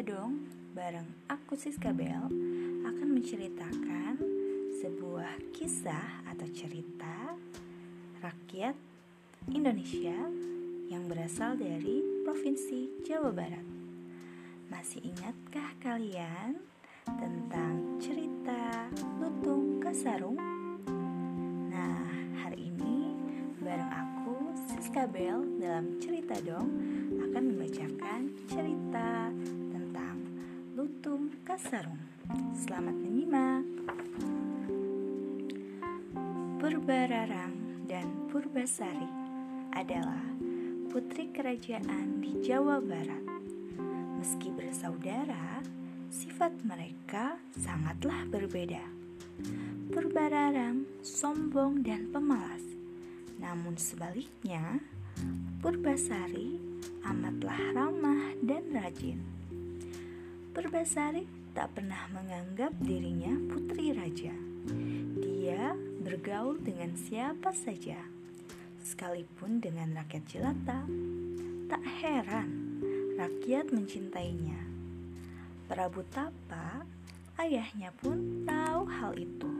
Dong bareng aku Siska Bel akan menceritakan sebuah kisah atau cerita rakyat Indonesia yang berasal dari Provinsi Jawa Barat. Masih ingatkah kalian tentang cerita Lutung Kasarung? Nah, hari ini bareng aku Siska Bel dalam Cerita Dong akan membacakan cerita Lutung Kasarung. Selamat menyimak. Purbararang dan Purbasari adalah putri kerajaan di Jawa Barat. Meski bersaudara, sifat mereka sangatlah berbeda. Purbararang sombong dan pemalas. Namun sebaliknya, Purbasari amatlah ramah dan rajin. Purbasari tak pernah menganggap dirinya putri raja. Dia bergaul dengan siapa saja, sekalipun dengan rakyat jelata. Tak heran rakyat mencintainya. Prabu Tapa, ayahnya pun tahu hal itu.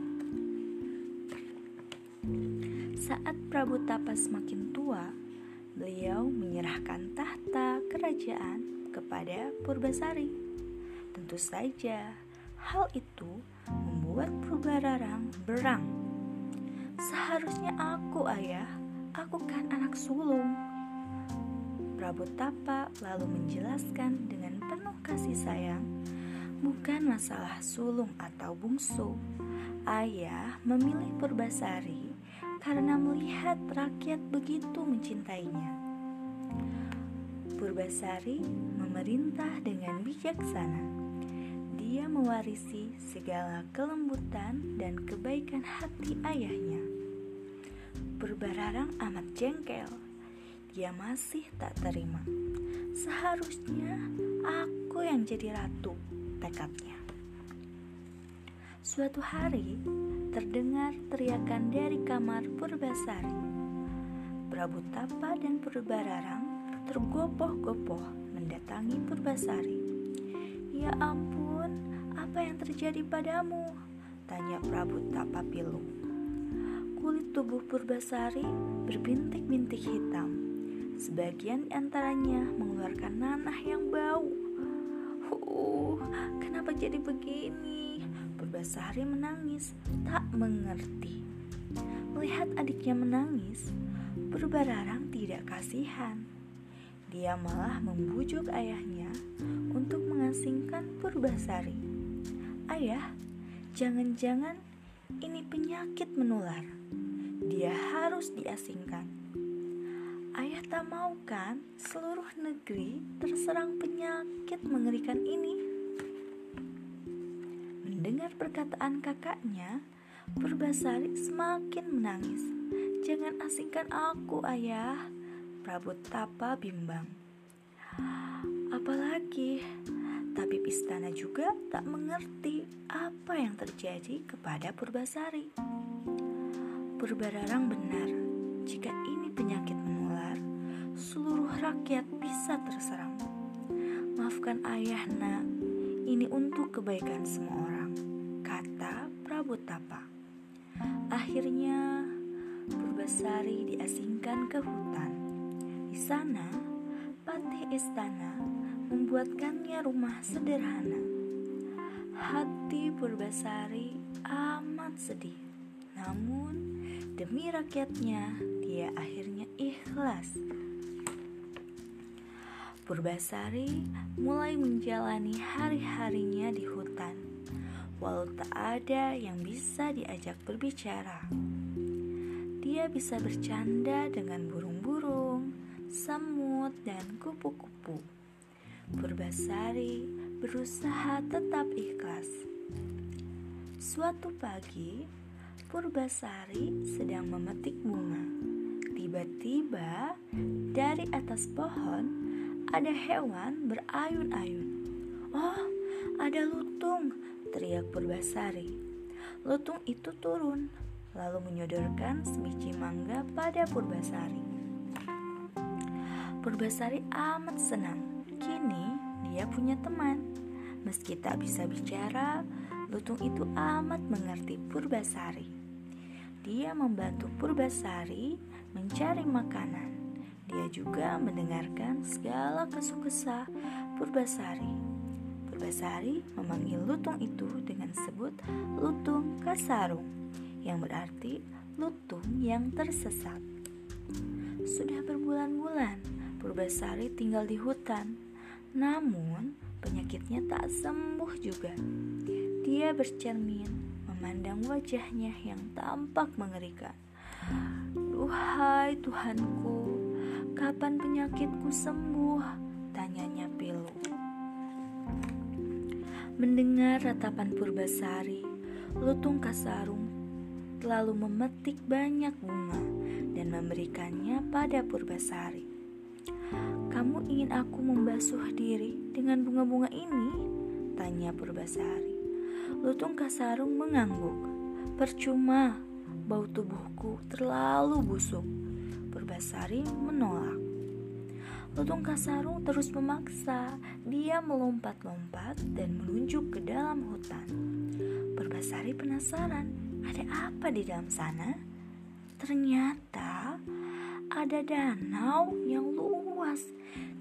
Saat Prabu Tapa semakin tua, beliau menyerahkan tahta kerajaan kepada Purbasari. Tentu saja, hal itu membuat Purbararang berang. Seharusnya aku, ayah. Aku kan anak sulung. Prabu Tapa lalu menjelaskan dengan penuh kasih sayang, bukan masalah sulung atau bungsu. Ayah memilih Purbasari karena melihat rakyat begitu mencintainya. Purbasari memerintah dengan bijaksana dia mewarisi segala kelembutan dan kebaikan hati ayahnya. Berbararang amat jengkel. Dia masih tak terima. Seharusnya aku yang jadi ratu, tekadnya. Suatu hari, terdengar teriakan dari kamar Purbasari. Prabu Tapa dan Purbararang tergopoh-gopoh mendatangi Purbasari. Ya ampun, apa yang terjadi padamu? Tanya Prabu Tapapilu. Kulit tubuh Purbasari berbintik-bintik hitam. Sebagian antaranya mengeluarkan nanah yang bau. Uh, kenapa jadi begini? Purbasari menangis, tak mengerti. Melihat adiknya menangis, Purbararang tidak kasihan. Dia malah membujuk ayahnya untuk mengasingkan Purbasari. Ayah, jangan-jangan ini penyakit menular. Dia harus diasingkan. Ayah tak mau kan seluruh negeri terserang penyakit mengerikan ini? Mendengar perkataan kakaknya, Purbasari semakin menangis. Jangan asingkan aku, ayah. Prabu Tapa bimbang. Apalagi Tabib istana juga tak mengerti apa yang terjadi kepada Purbasari. Purbararang benar, jika ini penyakit menular, seluruh rakyat bisa terserang. Maafkan ayah nak, ini untuk kebaikan semua orang, kata Prabu Tapa. Akhirnya, Purbasari diasingkan ke hutan. Sana, Patih Istana membuatkannya rumah sederhana. Hati Purbasari amat sedih, namun demi rakyatnya dia akhirnya ikhlas. Purbasari mulai menjalani hari-harinya di hutan, walau tak ada yang bisa diajak berbicara. Dia bisa bercanda dengan burung-burung, semut, dan kupu-kupu. Purbasari berusaha tetap ikhlas. Suatu pagi, Purbasari sedang memetik bunga. Tiba-tiba, dari atas pohon ada hewan berayun-ayun. "Oh, ada lutung!" teriak Purbasari. Lutung itu turun, lalu menyodorkan sebiji mangga pada Purbasari. Purbasari amat senang Kini dia punya teman. Meski tak bisa bicara, lutung itu amat mengerti Purbasari. Dia membantu Purbasari mencari makanan. Dia juga mendengarkan segala kesukesa Purbasari. Purbasari memanggil lutung itu dengan sebut lutung kasarung, yang berarti lutung yang tersesat. Sudah berbulan-bulan Purbasari tinggal di hutan, namun penyakitnya tak sembuh juga. Dia bercermin, memandang wajahnya yang tampak mengerikan. Duhai Tuhanku, kapan penyakitku sembuh? Tanyanya Pilu. Mendengar ratapan Purbasari, Lutung Kasarung lalu memetik banyak bunga dan memberikannya pada Purbasari. Kamu ingin aku membasuh diri dengan bunga-bunga ini? Tanya Purbasari. Lutung Kasarung mengangguk. Percuma, bau tubuhku terlalu busuk. Purbasari menolak. Lutung Kasarung terus memaksa. Dia melompat-lompat dan menunjuk ke dalam hutan. Purbasari penasaran, ada apa di dalam sana? Ternyata ada danau yang luas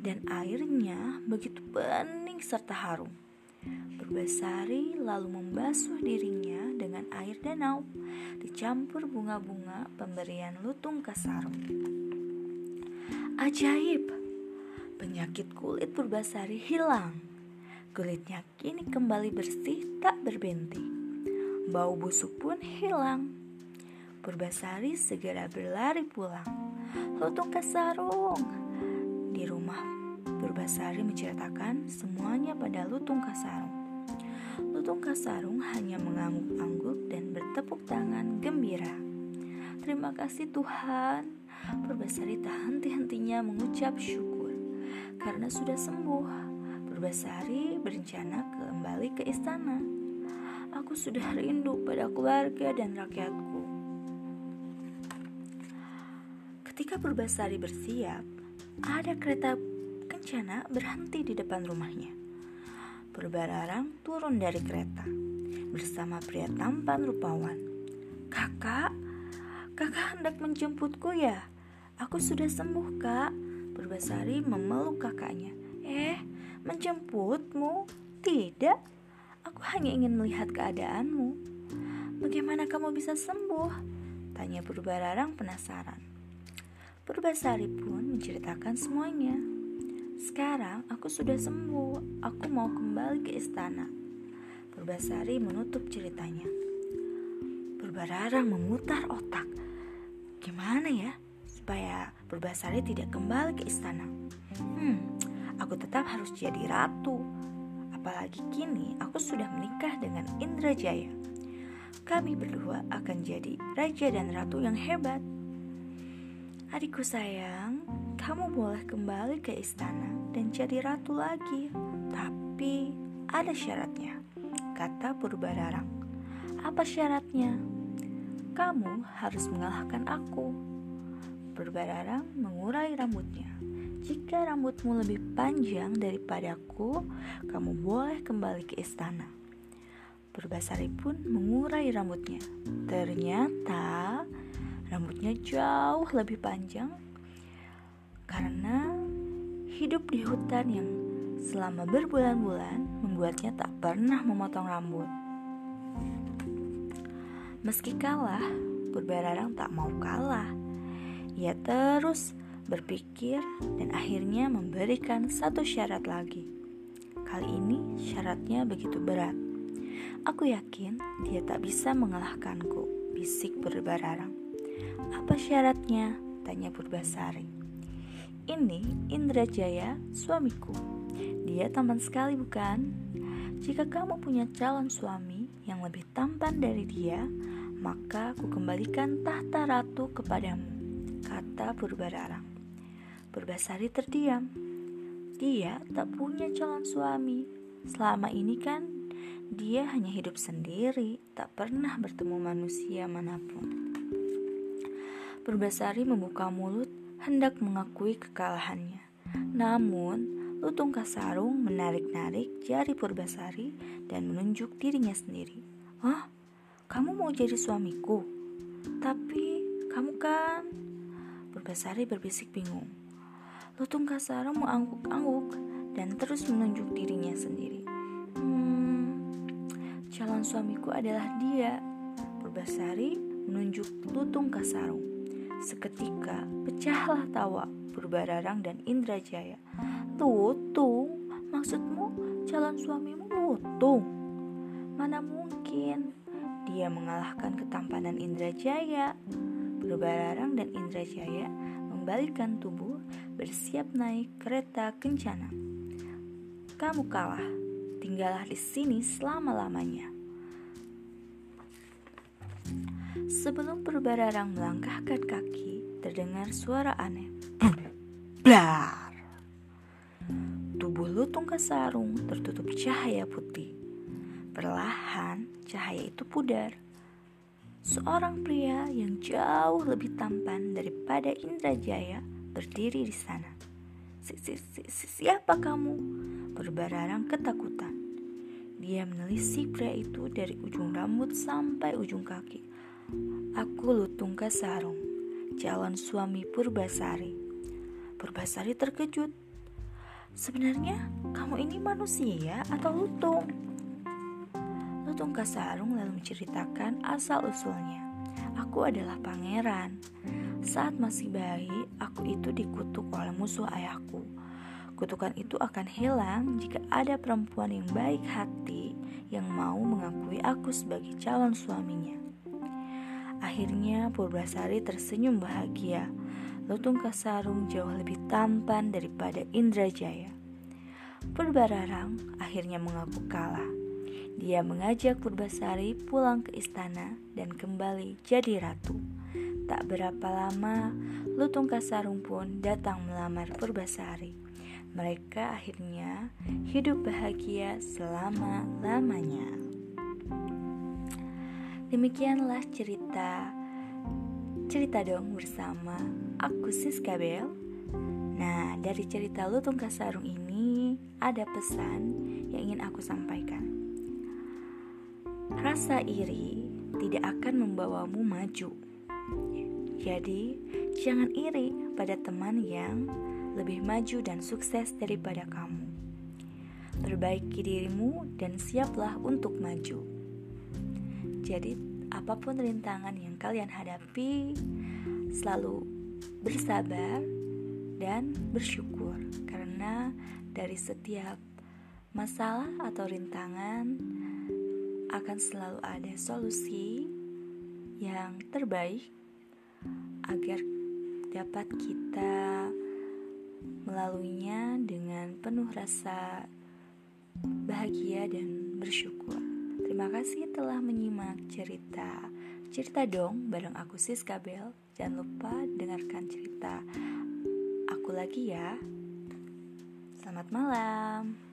dan airnya begitu bening serta harum. Berbasari lalu membasuh dirinya dengan air danau, dicampur bunga-bunga pemberian lutung kasarung. Ajaib! Penyakit kulit berbasari hilang. Kulitnya kini kembali bersih tak berbenti. Bau busuk pun hilang. Purbasari segera berlari pulang. Lutung kasarung, Purbasari menceritakan semuanya pada Lutung Kasarung. Lutung Kasarung hanya mengangguk-angguk dan bertepuk tangan gembira. Terima kasih Tuhan. Purbasari tak henti-hentinya mengucap syukur karena sudah sembuh. Purbasari berencana kembali ke istana. Aku sudah rindu pada keluarga dan rakyatku. Ketika Purbasari bersiap, ada kereta kencana berhenti di depan rumahnya. Purbararang turun dari kereta bersama pria tampan rupawan. Kakak, kakak hendak menjemputku ya? Aku sudah sembuh kak. Purbasari memeluk kakaknya. Eh, menjemputmu? Tidak, aku hanya ingin melihat keadaanmu. Bagaimana kamu bisa sembuh? Tanya Purbararang penasaran. Purbasari pun menceritakan semuanya. Sekarang aku sudah sembuh, aku mau kembali ke istana. Purbasari menutup ceritanya. Purbararang memutar otak. Gimana ya supaya Purbasari tidak kembali ke istana? Hmm, aku tetap harus jadi ratu. Apalagi kini aku sudah menikah dengan Indrajaya. Kami berdua akan jadi raja dan ratu yang hebat. Adikku sayang, kamu boleh kembali ke istana dan jadi ratu lagi. Tapi ada syaratnya, kata Purbararang. Apa syaratnya? Kamu harus mengalahkan aku. Purbararang mengurai rambutnya. Jika rambutmu lebih panjang daripadaku, kamu boleh kembali ke istana. Purbasari pun mengurai rambutnya. Ternyata Rambutnya jauh lebih panjang karena hidup di hutan yang selama berbulan-bulan membuatnya tak pernah memotong rambut. Meski kalah, Purbararang tak mau kalah. Ia terus berpikir dan akhirnya memberikan satu syarat lagi. Kali ini syaratnya begitu berat. Aku yakin dia tak bisa mengalahkanku, bisik Purbararang. Apa syaratnya? Tanya Purbasari. Ini Indrajaya, suamiku. Dia tampan sekali bukan? Jika kamu punya calon suami yang lebih tampan dari dia, maka aku kembalikan tahta ratu kepadamu, kata Purbararang. Purbasari terdiam. Dia tak punya calon suami. Selama ini kan dia hanya hidup sendiri, tak pernah bertemu manusia mana pun. Purbasari membuka mulut hendak mengakui kekalahannya. Namun, Lutung Kasarung menarik-narik jari Purbasari dan menunjuk dirinya sendiri. Hah? Kamu mau jadi suamiku? Tapi kamu kan... Purbasari berbisik bingung. Lutung Kasarung mengangguk-angguk dan terus menunjuk dirinya sendiri. Hmm, calon suamiku adalah dia. Purbasari menunjuk Lutung Kasarung. Seketika pecahlah tawa Purbararang dan Indrajaya. Lutung, maksudmu calon suamimu Lutung? Mana mungkin dia mengalahkan ketampanan Indrajaya. Purbararang dan Indrajaya membalikkan tubuh bersiap naik kereta kencana. Kamu kalah, tinggallah di sini selama-lamanya. Sebelum Purbararang melangkahkan kaki, terdengar suara aneh. Blar! Tubuh lutung kesarung tertutup cahaya putih. Perlahan, cahaya itu pudar. Seorang pria yang jauh lebih tampan daripada Indrajaya berdiri di sana. Si, si, si, si, siapa kamu? Berbararang ketakutan. Dia menelisik pria itu dari ujung rambut sampai ujung kaki. Aku lutung kesarung, calon suami Purbasari. Purbasari terkejut Sebenarnya kamu ini manusia atau lutung? Lutung Kasarung lalu menceritakan asal-usulnya. Aku adalah pangeran. Saat masih bayi, aku itu dikutuk oleh musuh ayahku. Kutukan itu akan hilang jika ada perempuan yang baik hati yang mau mengakui aku sebagai calon suaminya. Akhirnya Purbasari tersenyum bahagia Lutung Kasarung jauh lebih tampan daripada Indrajaya. Purbararang akhirnya mengaku kalah. Dia mengajak Purbasari pulang ke istana dan kembali jadi ratu. Tak berapa lama, Lutung Kasarung pun datang melamar Purbasari. Mereka akhirnya hidup bahagia selama-lamanya. Demikianlah cerita Cerita dong bersama aku Siska Bel. Nah, dari cerita Lutung Kasarung ini ada pesan yang ingin aku sampaikan. Rasa iri tidak akan membawamu maju. Jadi, jangan iri pada teman yang lebih maju dan sukses daripada kamu. Perbaiki dirimu dan siaplah untuk maju. Jadi, apa pun rintangan yang kalian hadapi, selalu bersabar dan bersyukur karena dari setiap masalah atau rintangan akan selalu ada solusi yang terbaik agar dapat kita melaluinya dengan penuh rasa bahagia dan bersyukur. Terima kasih telah menyimak cerita. Cerita dong bareng aku Siska Bel Jangan lupa dengarkan cerita aku lagi ya. Selamat malam